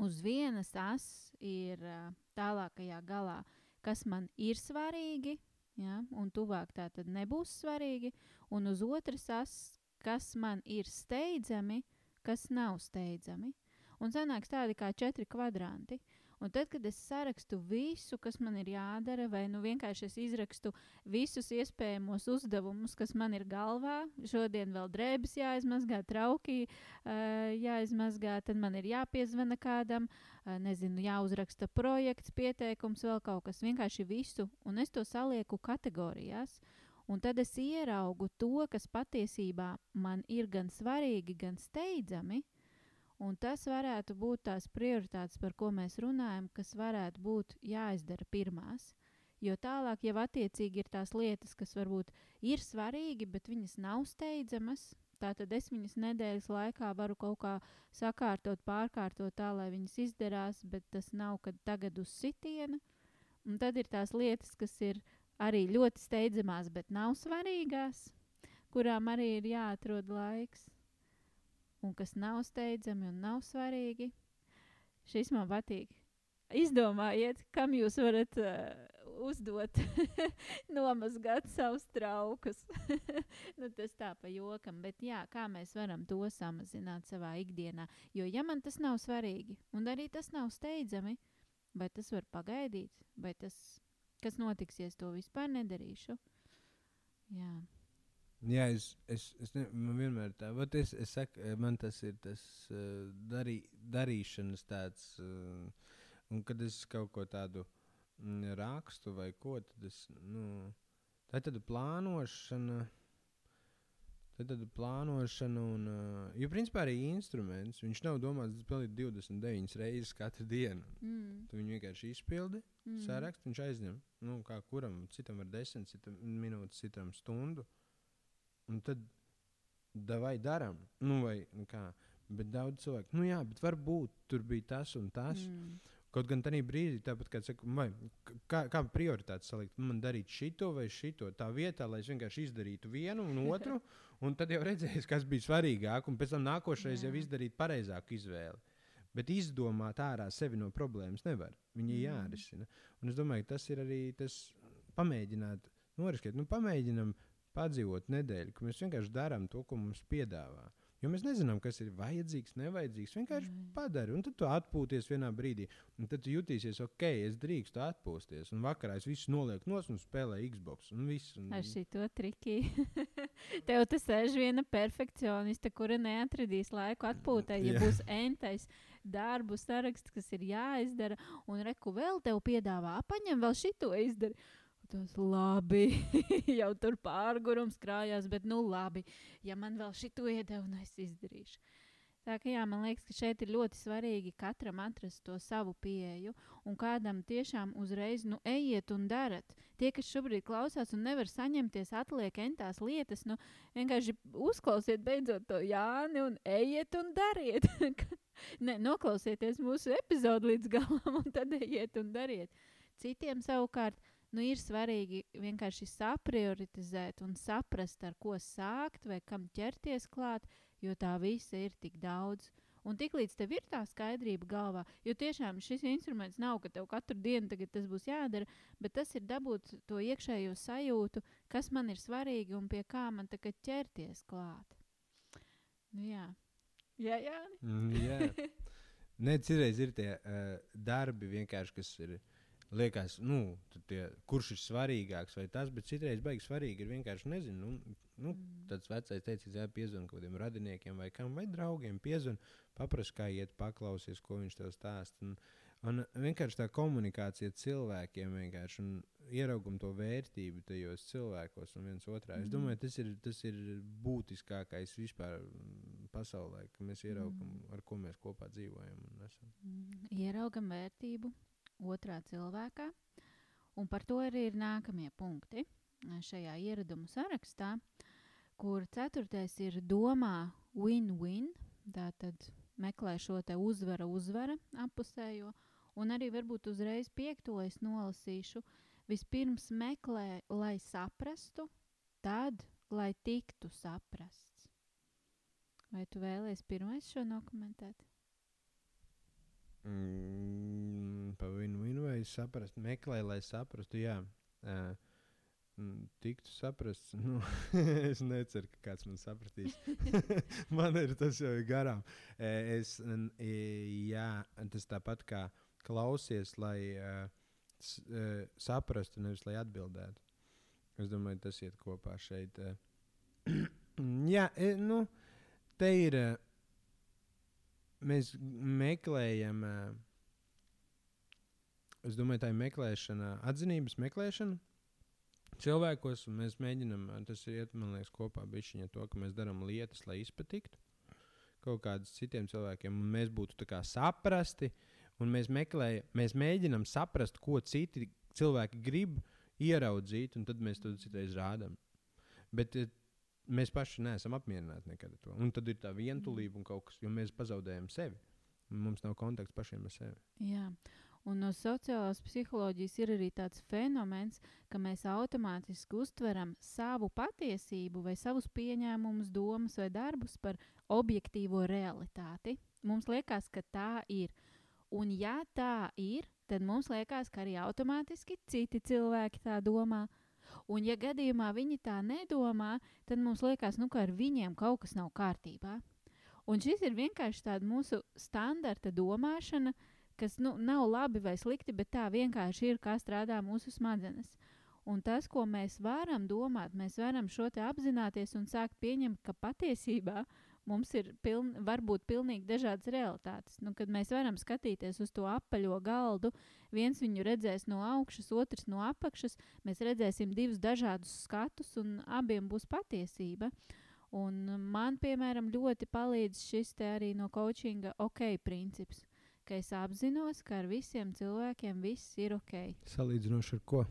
Uz vienas asas ir uh, tālākajā galā, kas man ir svarīgi, ja, un tuvāk tā tad nebūs svarīgi, un uz otras asas, kas man ir steidzami, kas nav steidzami. Un sanāks tādi kā četri kvadranti. Un tad, kad es sarakstu visu, kas man ir jādara, vai nu vienkārši es izrakstu visus iespējamos uzdevumus, kas man ir galvā, šodien vēl drēbes jāizmazgā, trauki uh, jāizmazgā, tad man ir jāpiezvana kādam, uh, nezinu, jāuzraksta projekts, pieteikums, vēl kaut kas. Vienkārši visu, un es to salieku kategorijās. Un tad es ieraugu to, kas patiesībā man ir gan svarīgi, gan steidzami, uh, Un tas varētu būt tās prioritātes, par ko mēs runājam, kas varētu būt jāizdara pirmās. Jo tālāk jau attiecīgi ir tās lietas, kas varbūt ir svarīgi, bet viņas nav steidzamas. Tātad es viņas nedēļas laikā varu kaut kā sakārtot, pārkārtot tā, lai viņas izdarās, bet tas nav kad tagad uz sitiena. Un tad ir tās lietas, kas ir arī ļoti steidzamās, bet nav svarīgās, kurām arī ir jāatrod laiks un kas nav steidzami un nav svarīgi. Šis man patīk. Izdomājiet, kam jūs varat uh, uzdot, nomazgāt savus traukus. nu, tas tā pa jokam, bet jā, kā mēs varam to samazināt savā ikdienā. Jo, ja man tas nav svarīgi, un arī tas nav steidzami, vai tas var pagaidīt, vai tas, kas notiks, ja es to vispār nedarīšu. Jā. Jā, es, es, es ne, man vienmēr tā, bet es, es saku, man tas ir tas uh, darī, darīšanas tāds, uh, un kad es kaut ko tādu mm, rakstu vai ko, tad es, nu, tā ir tāda plānošana, tā ir tāda plānošana, un, uh, jo principā arī instruments, viņš nav domāts pildīt 29 reizes katru dienu. Mm. Tu viņu vienkārši izpildi, mm. sarakstu, viņš aizņem, nu, kā kuram, citam var 10 citam minūtes, citam stundu. Un tad vai darām, nu, vai nu kā. Bet daudz cilvēku, nu jā, bet varbūt tur bija tas un tas. Mm. Kaut gan tajā brīdī, tāpat kā saka, vai, kā, kā prioritāte salikt, man darīt šito vai šito, tā vietā, lai es vienkārši izdarītu vienu un otru, un tad jau redzēs, kas bija svarīgāk, un pēc tam nākošais Jā. jau izdarīt pareizāku izvēli. Bet izdomāt ārā sevi no problēmas nevar. Viņa ir mm. jārisina. Un es domāju, ka tas ir arī tas pamēģināt, noriskēt, nu, pamēģināt padzīvot nedēļu, ka mēs vienkārši darām to, ko mums piedāvā. Jo mēs nezinām, kas ir vajadzīgs, nevajadzīgs. Vienkārši Jā. padari, un tad tu atpūties vienā brīdī. Un tad jutīsies, ok, es drīkstu atpūsties. Un vakarā es visu nolieku nos un spēlēju Xbox. Un viss, un... Ar šito triki. Tev tas sēž viena perfekcioniste, kura neatradīs laiku atpūtai, ja Jā. būs entais darbu saraksts, kas ir jāizdara, un reku vēl tev piedāvā, paņem vēl šito izdari. Tas labi, jau tur pārgurums krājās, bet nu labi, ja man vēl šito iedeva, un es izdarīšu. Tā kā jā, man liekas, ka šeit ir ļoti svarīgi katram atrast to savu pieeju, un kādam tiešām uzreiz, nu, ejiet un darat. Tie, kas šobrīd klausās un nevar saņemties, atliek entās lietas, nu, vienkārši uzklausiet beidzot to Jāni un ejiet un dariet. ne, noklausieties mūsu epizodi līdz galam, un tad ejiet un dariet. Citiem savukārt nu, ir svarīgi vienkārši saprioritizēt un saprast, ar ko sākt vai kam ķerties klāt, jo tā visa ir tik daudz. Un tiklīdz tev ir tā skaidrība galvā, jo tiešām šis instruments nav, ka tev katru dienu tagad tas būs jādara, bet tas ir dabūt to iekšējo sajūtu, kas man ir svarīgi un pie kā man tagad ķerties klāt. Nu, jā, jā, jā. Mm, jā. Nē, citreiz ir tie uh, darbi, vienkārši, kas ir. Liekas, nu, tie, kurš ir svarīgāks vai tas, bet citreiz baigs svarīgi ir vienkārši nezinu. Nu, nu, Mm. tāds vecais teicis, jā, piezvanīt kaut kādiem radiniekiem vai kam, vai draugiem. Piezvanīt, paprasti, kā iet, paklausies, ko viņš tev stāsta. Un, un vienkārši tā komunikācija ar cilvēkiem, vienkārši un ieraugam to vērtību tajos cilvēkos un viens otrā. Es Mhm. domāju, tas ir, tas ir būtiskākais vispār mm, pasaulē, ka mēs ieraugam, Mhm. ar ko mēs kopā dzīvojam. un esam. Mm, Ieraugam vērtību otrā cilvēkā, un par to arī ir nākamie punkti eh, šajā ieradumu sarakstā, kur ceturtais ir domā win-win, tātad meklē šo te uzvara, uzvara apusējo, un arī varbūt uzreiz piekto es nolasīšu. Vispirms meklē, lai saprastu, tad, lai tiktu saprasts. Vai tu vēlēsies pirmais šo dokumentēt? Mm, vienu vai saprast, meklē, lai saprastu. Jā, uh, tiktu saprasts. Nu, es neceru, ka kāds man sapratīs. man ir tas jau garām. Es, jā, tas tāpat kā klausies, lai uh, uh, saprastu, nevis lai atbildētu. Es domāju, tas iet kopā šeit. jā, nu, te ir. Mēs meklējam, eh, es domāju, tā ir meklēšana, atzinības meklēšana cilvēkos, mēs mēģinām, tas iet, man liekas, kopā bišķiņa to, ka mēs darām lietas, lai izpatiktu kaut kādus citiem cilvēkiem, un mēs būtu saprasti, un mēs meklējam, mēs mēģinām saprast, ko citi cilvēki grib ieraudzīt, un tad mēs to citreiz rādām. Bet eh, mēs paši neesam apmierināti nekad ar to. Un tad ir tā vientulība un kaut kas, jo mēs pazaudējam sevi. Mums nav kontakts pašiem ar sevi. Jā, un no sociālās psiholoģijas ir arī tāds fenomens, ka mēs automātiski uztveram savu patiesību, vai savus pieņēmumus, domas vai darbus par objektīvo realitāti. Mums liekas, ka tā ir. Un, ja tā ir, tad mums liekas, ka arī automātiski citi cilvēki tā domā. Un, ja gadījumā viņi tā nedomā, tad mums liekas, nu, ka ar viņiem kaut kas nav kārtībā. Un šis ir vienkārši tāds mūsu standarta domāšana, kas nu, nav labi vai slikti, bet tā vienkārši ir, kā strādā mūsu smadzenes. Un tas, ko mēs varam domāt, mēs varam šo te apzināties un sākt pieņemt, ka patiesībā mums ir piln, varbūt pilnīgi dažādas realitātes. Nu, kad mēs varam skatīties uz to apaļo galdu, viens viņu redzēs no augšas, otrs no apakšas, mēs redzēsim divus dažādus skatus, un abiem būs patiesība. Un man, piemēram, ļoti palīdz šis te arī no coachinga ok princips, ka es apzinos, ka ar visiem cilvēkiem viss ir ok. Salīdzinoši ar ko?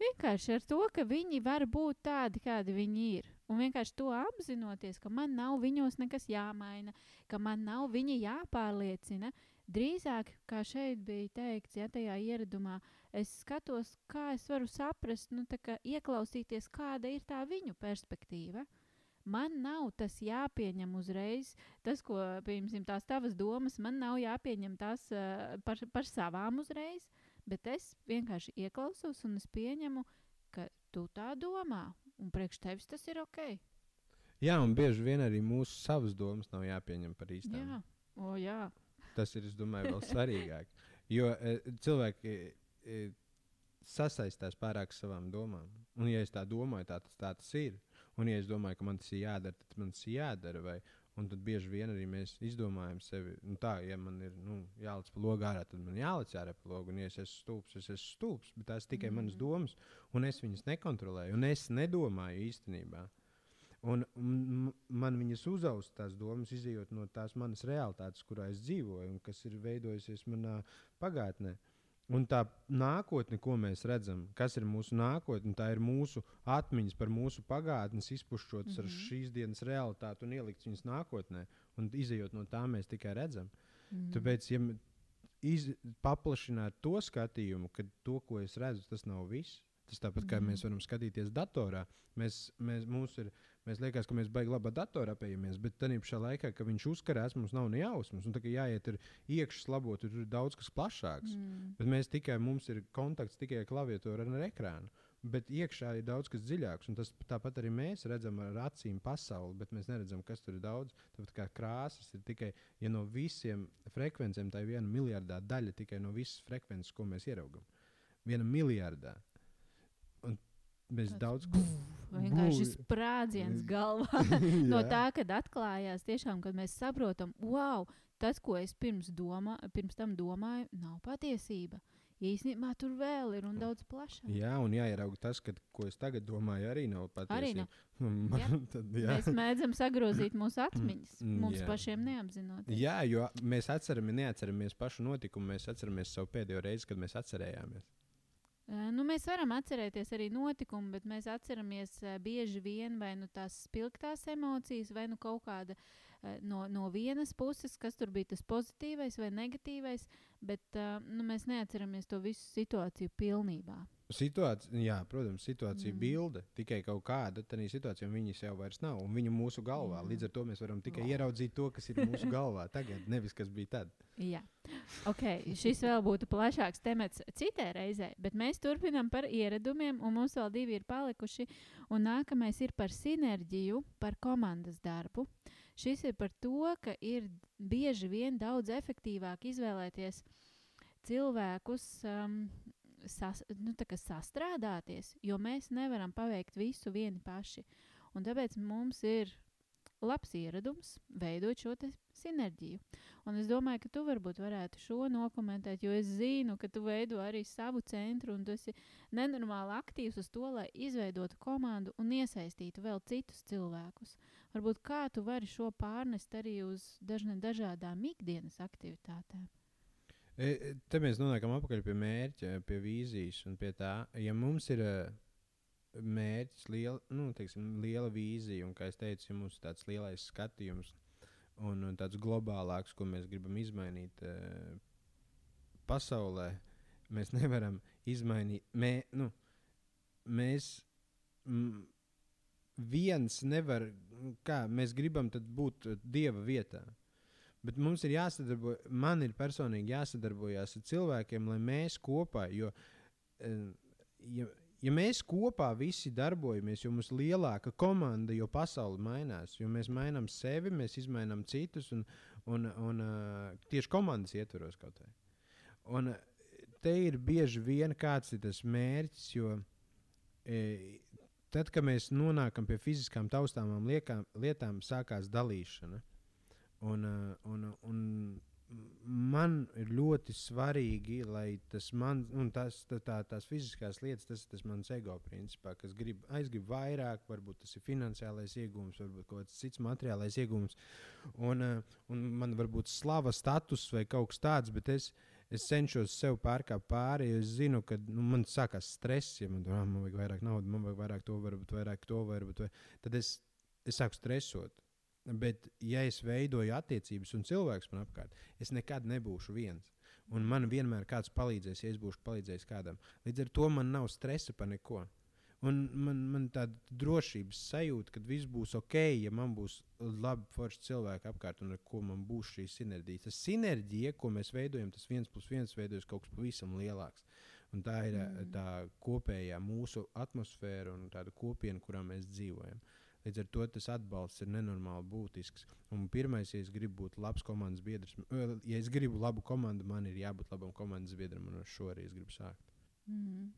Vienkārši ar to, ka viņi var būt tādi, kādi viņi ir. Un vienkārši to apzinoties, ka man nav viņos nekas jāmaina, ka man nav viņi jāpārliecina. Drīzāk, kā šeit bija teikts, ja tajā ieradumā, es skatos, kā es varu saprast, nu, kā ieklausīties, kāda ir tā viņu perspektīva. Man nav tas jāpieņem uzreiz, tas, ko, piemēram, tās tavas domas, man nav jāpieņem tās uh, par, par savām uzreiz, bet es vienkārši ieklausos un es pieņemu, ka tu tā domā, un priekš tevis tas ir ok. Jā, un bieži vien arī mūsu savas domas nav jāpieņem par īstām. Jā, o, jā. Tas ir, es domāju, vēl svarīgāk. Jo e, cilvēki e, sasaistās pārāk savām domām. Un, ja es tā domāju, tā tas, tā tas ir. Un, ja es domāju, ka man tas ir jādara, tad man tas ir jādara. Vai, un tad bieži vien arī mēs izdomājam sevi, nu, tā, ja man ir nu, jāliec pa logu ārā, tad man jāliec ārā pa logu. Un, ja es esmu stulbs, es esmu stulbs, bet tās tikai mm. manas domas, un es viņas nekontrolēju, un es nedomāju īstenībā. Un man viņas uzaust tās domas, izjūt no tās manas realitātes, kurā es dzīvoju, un kas ir veidojusies manā pagātnē. Un tā nākotne, ko mēs redzam, kas ir mūsu nākotne, tā ir mūsu atmiņas par mūsu pagātnes, izpušķotas mm -hmm. ar mhm. šīs dienas realitāti un ielikt viņas nākotnē. Un izējot no tā, mēs tikai redzam. Mm -hmm. Tāpēc, ja iz, paplašināt to skatījumu, ka to, ko es redzu, tas nav viss. Tas tāpat kā mm -hmm. mēs varam skatīties datorā, mēs, mēs, mums ir Mēs liekas, ka mēs baigi labi datorā apējamies, bet tā pašā laikā, kad viņš uzkarās, mums nav ne jausmas. Un tā kā jāiet iekšā, labot, tur ir daudz kas plašāks. Mm. Bet mēs tikai, mums ir kontakts tikai ar klaviatūru un ar ekrānu. Bet iekšā ir daudz kas dziļāks, un tas tāpat arī mēs redzam ar acīm pasauli, bet mēs neredzam, kas tur ir daudz. Tāpat kā krāsas ir tikai ja no visiem frekvencēm, tā ir viena miljardā daļa tikai no visas frekvences, ko mēs ieraugam. Viena miljardā. Mēs Tāds daudz ko vienkārši sprādziens galvā no tā, kad atklājās tiešām, kad mēs saprotam, wow, tas, ko es pirms, domā, pirms tam domāju, nav patiesība. Īsnībā tur vēl ir un daudz plašāk. Jā, un jāierauga tas, ka, ko es tagad domāju, arī nav patiesība. Arī nav. Man, tad, jā. Mēs mēdzam sagrozīt mūsu atmiņas, mm, mums jā. pašiem neapzinoties. Jā, jo mēs atceramies, neatceramies pašu notikumu, mēs atceramies savu pēdējo reizi, kad mēs atcerējāmies. Nu, mēs varam atcerēties arī notikumu, bet mēs atceramies bieži vien vai nu tās spilgtās emocijas, vai nu kaut kāda no, no vienas puses, kas tur bija tas pozitīvais vai negatīvais, bet nu, mēs neatceramies to visu situāciju pilnībā. Situācija, jā, protams, situācija mm. bilde tikai kaut kāda. Tad situācijā viņas jau vairs nav. Un viņa mūsu galvā. Mm. Līdz ar to mēs varam tikai wow. ieraudzīt to, kas ir mūsu galvā tagad, nevis kas bija tad. Jā, ok. Šis vēl būtu plašāks temats citai reizē, bet mēs turpinām par ieradumiem, un mums vēl divi ir palikuši. Un nākamais ir par sinerģiju, par komandas darbu. Šis ir par to, ka ir bieži vien daudz efektīvāk izvēlēties cilvēkus. Um, sas, nu, sastrādāties, jo mēs nevaram paveikt visu vieni paši. Un tāpēc mums ir labs ieradums veidot šo sinerģiju. Un es domāju, ka tu varbūt varētu šo nokomentēt, jo es zinu, ka tu veido arī savu centru un tu esi nenormāli aktīvs uz to, lai izveidotu komandu un iesaistītu vēl citus cilvēkus. Varbūt kā tu vari šo pārnest arī uz dažne, dažādām ikdienas aktivitātēm. E, e, te mēs nonākam atpakaļ pie mērķa, pie vīzijas un pie tā, ja mums ir e, mērķis, liela, nu, teiksim, liela vīzija, un, kā jau teicu, ja mums ir tāds lielais skatījums un, un tāds globālāks, ko mēs gribam izmainīt uh, pasaulē, mēs nevaram izmainīt. Mē, nu, mēs m, viens nevar, kā mēs gribam būt dieva vietā. Bet mums ir jāsadarbojas, man ir personīgi jāsadarbojas ar cilvēkiem, lai mēs kopā, jo, eh, ja, ja mēs kopā visi darbojamies, jo mums ir lielāka komanda, jo pasaule mainās, jo mēs mainām sevi, mēs izmainām citus un, un, un uh, tieši komandas ietvaros kaut kā. Un te ir bieži vien kāds ir tas mērķis, jo e, tad, kad mēs nonākam pie fiziskām taustāmām liekām, lietām, sākās dalīšana. Un, uh, un, un man ir ļoti svarīgi, lai tas man, un tas, tā, tā, tās fiziskās lietas, tas ir tas mans ego principā, kas grib, aizgrib vairāk, varbūt tas ir finansiālais iegūms, varbūt kaut kāds cits materiālais iegūms. Un, uh, un man varbūt slava status vai kaut kas tāds, bet es, es cenšos sev pārkāpt pāri, jo es zinu, ka nu, man sākās stress, ja man, ah, man vajag vairāk naudas, man vajag vairāk to, varbūt vairāk to, varbūt to. Tad es, es sāku stresot. Bet, ja es veidoju attiecības un cilvēks man apkārt, es nekad nebūšu viens. Un man vienmēr kāds palīdzēs, ja es būšu palīdzējis kādam. Līdz ar to man nav stresa par neko. Un man, man tāda drošības sajūta, ka viss būs ok, ja man būs labi forši cilvēki apkārt un ar ko man būs šī sinerģija. Tas sinerģija, ko mēs veidojam, tas viens plus viens veidojas kaut kas pavisam lielāks. Un tā ir mm. tā kopējā mūsu atmosfēra un tāda kopiena, kurā mēs dzīvojam. Līdz ar to tas atbalsts ir nenormāli būtisks. Un pirmais, ja es gribu būt labs komandas biedrs, ja es gribu labu komandu, man ir jābūt labam komandas biedram, un ar šo arī es gribu sākt. Mm.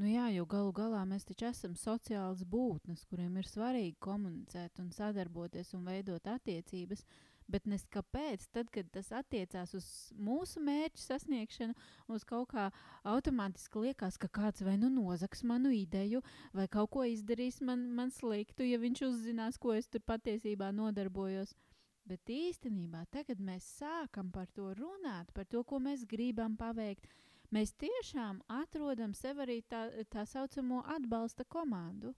Nu jā, jo galu galā mēs taču esam sociāls būtnes, kuriem ir svarīgi komunicēt, un sadarboties un veidot attiecības. Bet nes kāpēc, tad, kad tas attiecās uz mūsu mērķu sasniegšanu, uz kaut kā automātiski liekas, ka kāds vai nu nozags manu ideju, vai kaut ko izdarīs man, man sliktu, ja viņš uzzinās, ko es tur patiesībā nodarbojos. Bet īstenībā tagad mēs sākam par to runāt, par to, ko mēs gribam paveikt mēs tiešām atrodam sev arī tā, tā saucamo atbalsta komandu.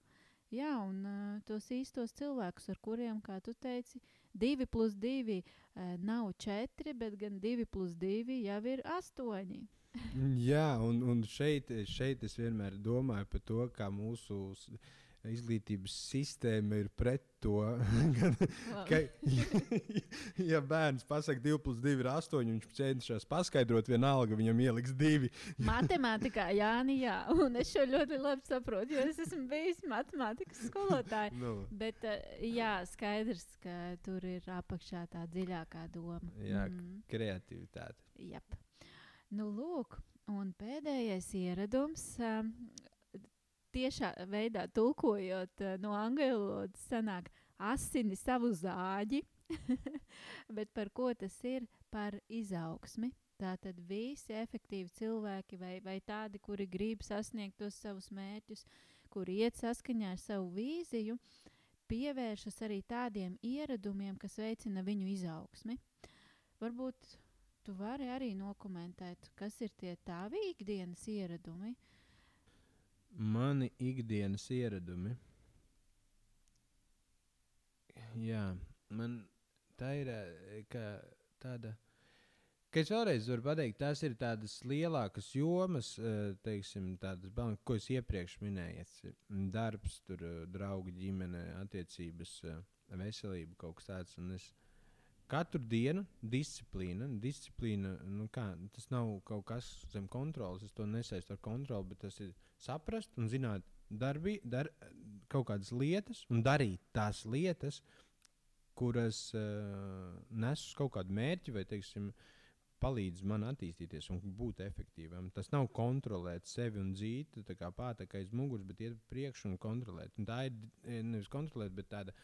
Jā, un uh, tos īstos cilvēkus, ar kuriem, kā tu teici, divi plus divi uh, nav četri, bet gan divi plus divi jau ir astoņi. Jā, un, un šeit, šeit es vienmēr domāju par to, kā mūsu izglītības sistēma ir pret to. ka, ja, ja bērns pasakā 2 plus 2 ir 8, viņš cenšas paskaidrot, vienalga viņam ieliks 2. Matemātikā, jā, nē, jā, un es šo ļoti labi saprotu, jo es esmu bijis matemātikas skolotājs. nu. Bet, eh, jā, skaidrs, ka tur ir apakšā tā dziļākā doma. Jā, mm. kreativitāte. Jep. Nu, lūk, un pēdējais ieradums. Um, tiešā veidā tulkojot uh, no angļu valodas, sanāk asini savu zāģi, bet par ko tas ir? Par izaugsmi. Tātad visi efektīvi cilvēki, vai, vai tādi, kuri grib sasniegt tos savus mērķus, kuri iet saskaņā ar savu vīziju, pievēršas arī tādiem ieradumiem, kas veicina viņu izaugsmi. Varbūt tu vari arī nokomentēt, kas ir tie tavi ikdienas ieradumi, uh, Mani ikdienas ieradumi. Jā, man tā ir tāda. Ka es vēlreiz varu pateikt, tās ir tādas lielākas jomas, teiksim, tādas, ko es iepriekš minēju. Darbs, tur, draugi, ģimene, attiecības, veselība, kaut kas tāds. Un es katru dienu disciplīna, disciplīna nu kā, tas nav kaut kas zem kontrolas. Es to nesaistu ar kontroli, bet tas ir saprast un zināt, darbi, dar, kaut kādas lietas un darīt tās lietas, kuras uh, nes uz kaut kādu mērķi vai, teiksim, palīdz man attīstīties un būt efektīvam. Tas nav kontrolēt sevi un dzīt, kā pāta aiz muguras, bet iet priekšu un kontrolēt. Un tā ir eh, nevis kontrolēt, bet tāda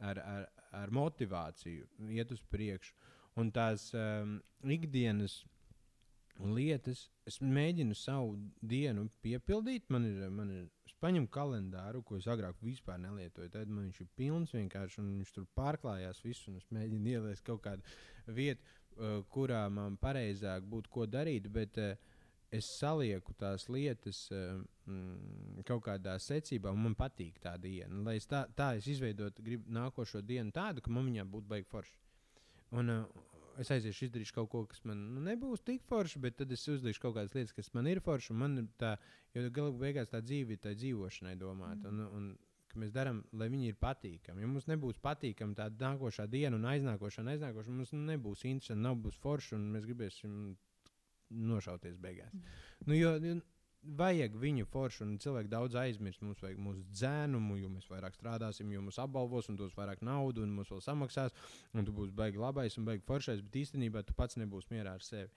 ar, ar, ar motivāciju, iet uz priekšu. Un tās um, ikdienas lietas, es mēģinu savu dienu piepildīt. Man ir, man ir, es paņemu kalendāru, ko es agrāk vispār nelietoju. Tad man viņš ir pilns vienkārši, un viņš tur pārklājās visu. Es mēģinu ielikt kaut kādu vietu, uh, kurā man pareizāk būtu ko darīt. Bet, uh, es salieku tās lietas eh, mm, kaut kādā secībā, un man patīk tā diena. Lai es tā, tā es izveidotu, gribu nākošo dienu tādu, ka man viņā būtu baigi forši. Un, uh, es aiziešu, izdarīšu kaut ko, kas man nu, nebūs tik forši, bet tad es uzdarīšu kaut kādas lietas, kas man ir forši. Man ir tā, jo galu beigās tā dzīve ir tā dzīvošanai domāta. Mm. Un, un, mēs darām, lai viņi ir patīkami. Ja mums nebūs patīkami tā nākošā diena, un aiznākošā, un aiznākošā, mums nebūs interesanti, nav būs forši, un mēs gribēsim nošauties beigās. Mm. Nu, jo, vajag viņu foršu, un cilvēki daudz aizmirst. Mums vajag mūsu dzēnumu, jo mēs vairāk strādāsim, jo mums apbalvos, un dos vairāk naudas, un mums vēl samaksās, un tu būsi baigi labais un baigi foršais, bet īstenībā tu pats nebūsi mierā ar sevi.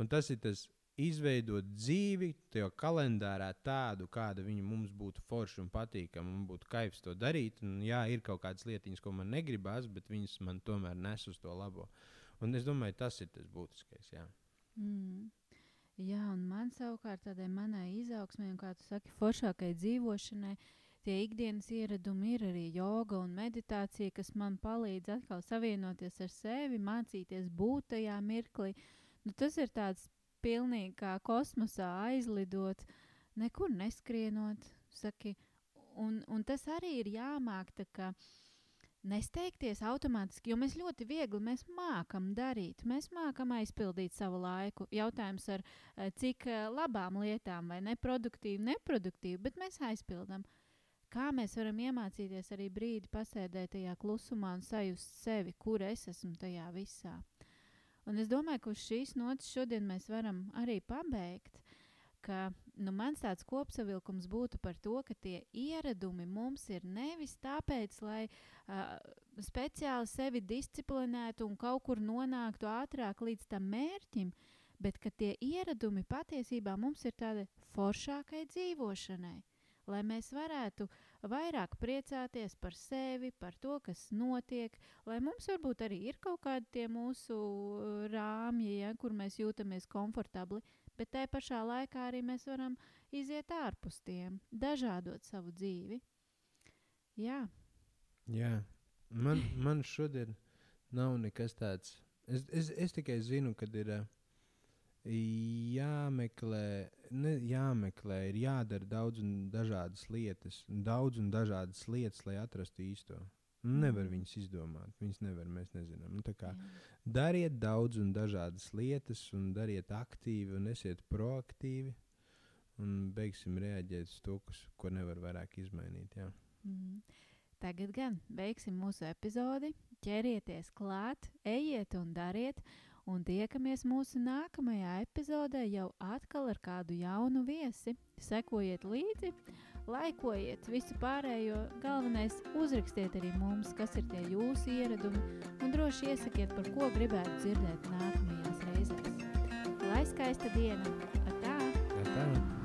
Un tas ir tas. Izveidot dzīvi, tajā kalendārā tādu, kāda viņa mums būtu forša un patīkama. Man būtu kaivs to darīt. Un, jā, ir kaut kādas lietiņas, ko man negribas, bet viņas man tomēr nes uz to labo. Un es domāju, tas ir tas būtiskais. Jā. Mm. Jā, un man savukārt tādai manai izaugsmē, un kā tu saki, foršākai dzīvošanai, tie ikdienas ieradumi ir arī joga un meditācija, kas man palīdz atkal savienoties ar sevi, mācīties būt tajā mirklī. Nu, tas ir tāds pilnīgi kā kosmosā aizlidot, nekur neskrienot, saki, un, un tas arī ir jāmāk tā kā nesteigties automātiski, jo mēs ļoti viegli mēs mākam darīt. Mēs mākam aizpildīt savu laiku. Jautājums ar eh, cik eh, labām lietām, vai neproduktīvi, neproduktīvi, bet mēs aizpildām. Kā mēs varam iemācīties arī brīdi pasēdēt tajā klusumā un sajust sevi, kur es esmu tajā visā. Un es domāju, ka uz šīs nots šodien mēs varam arī pabeigt, ka nu, mans tāds kopsavilkums būtu par to, ka tie ieradumi mums ir nevis tāpēc, lai uh, speciāli sevi disciplinētu un kaut kur nonāktu ātrāk līdz tam mērķim, bet ka tie ieradumi patiesībā mums ir tādi foršākai dzīvošanai lai mēs varētu vairāk priecāties par sevi, par to, kas notiek, lai mums varbūt arī ir kaut kādi tie mūsu rāmji, ja, kur mēs jūtamies komfortabli, bet tajā pašā laikā arī mēs varam iziet ārpus tiem, dažādot savu dzīvi. Jā. Jā. Man, man šodien nav nekas tāds. Es, es, es tikai zinu, ka ir jāmeklē, ne, jāmeklē, ir jādara daudz un dažādas lietas, daudz un dažādas lietas, lai atrastu īsto. Nevar viņas izdomāt. Viņas nevar, mēs nezinām. Nu, kā, dariet daudz un dažādas lietas, un dariet aktīvi, un esiet proaktīvi. Un beigsim reaģēt uz to, kas, ko nevar vairāk izmainīt. Jā. Mm. Tagad gan beigsim mūsu epizodi. Ķerieties klāt, ejiet un dariet. Un tiekamies mūsu nākamajā epizodē jau atkal ar kādu jaunu viesi. Sekojiet līdzi! Laikojiet visu pārējo, galvenais uzrakstiet arī mums, kas ir tie jūsu ieradumi, un droši iesakiet, par ko gribētu dzirdēt nākamajās reizēs. Lai skaista diena! Atā! Atā.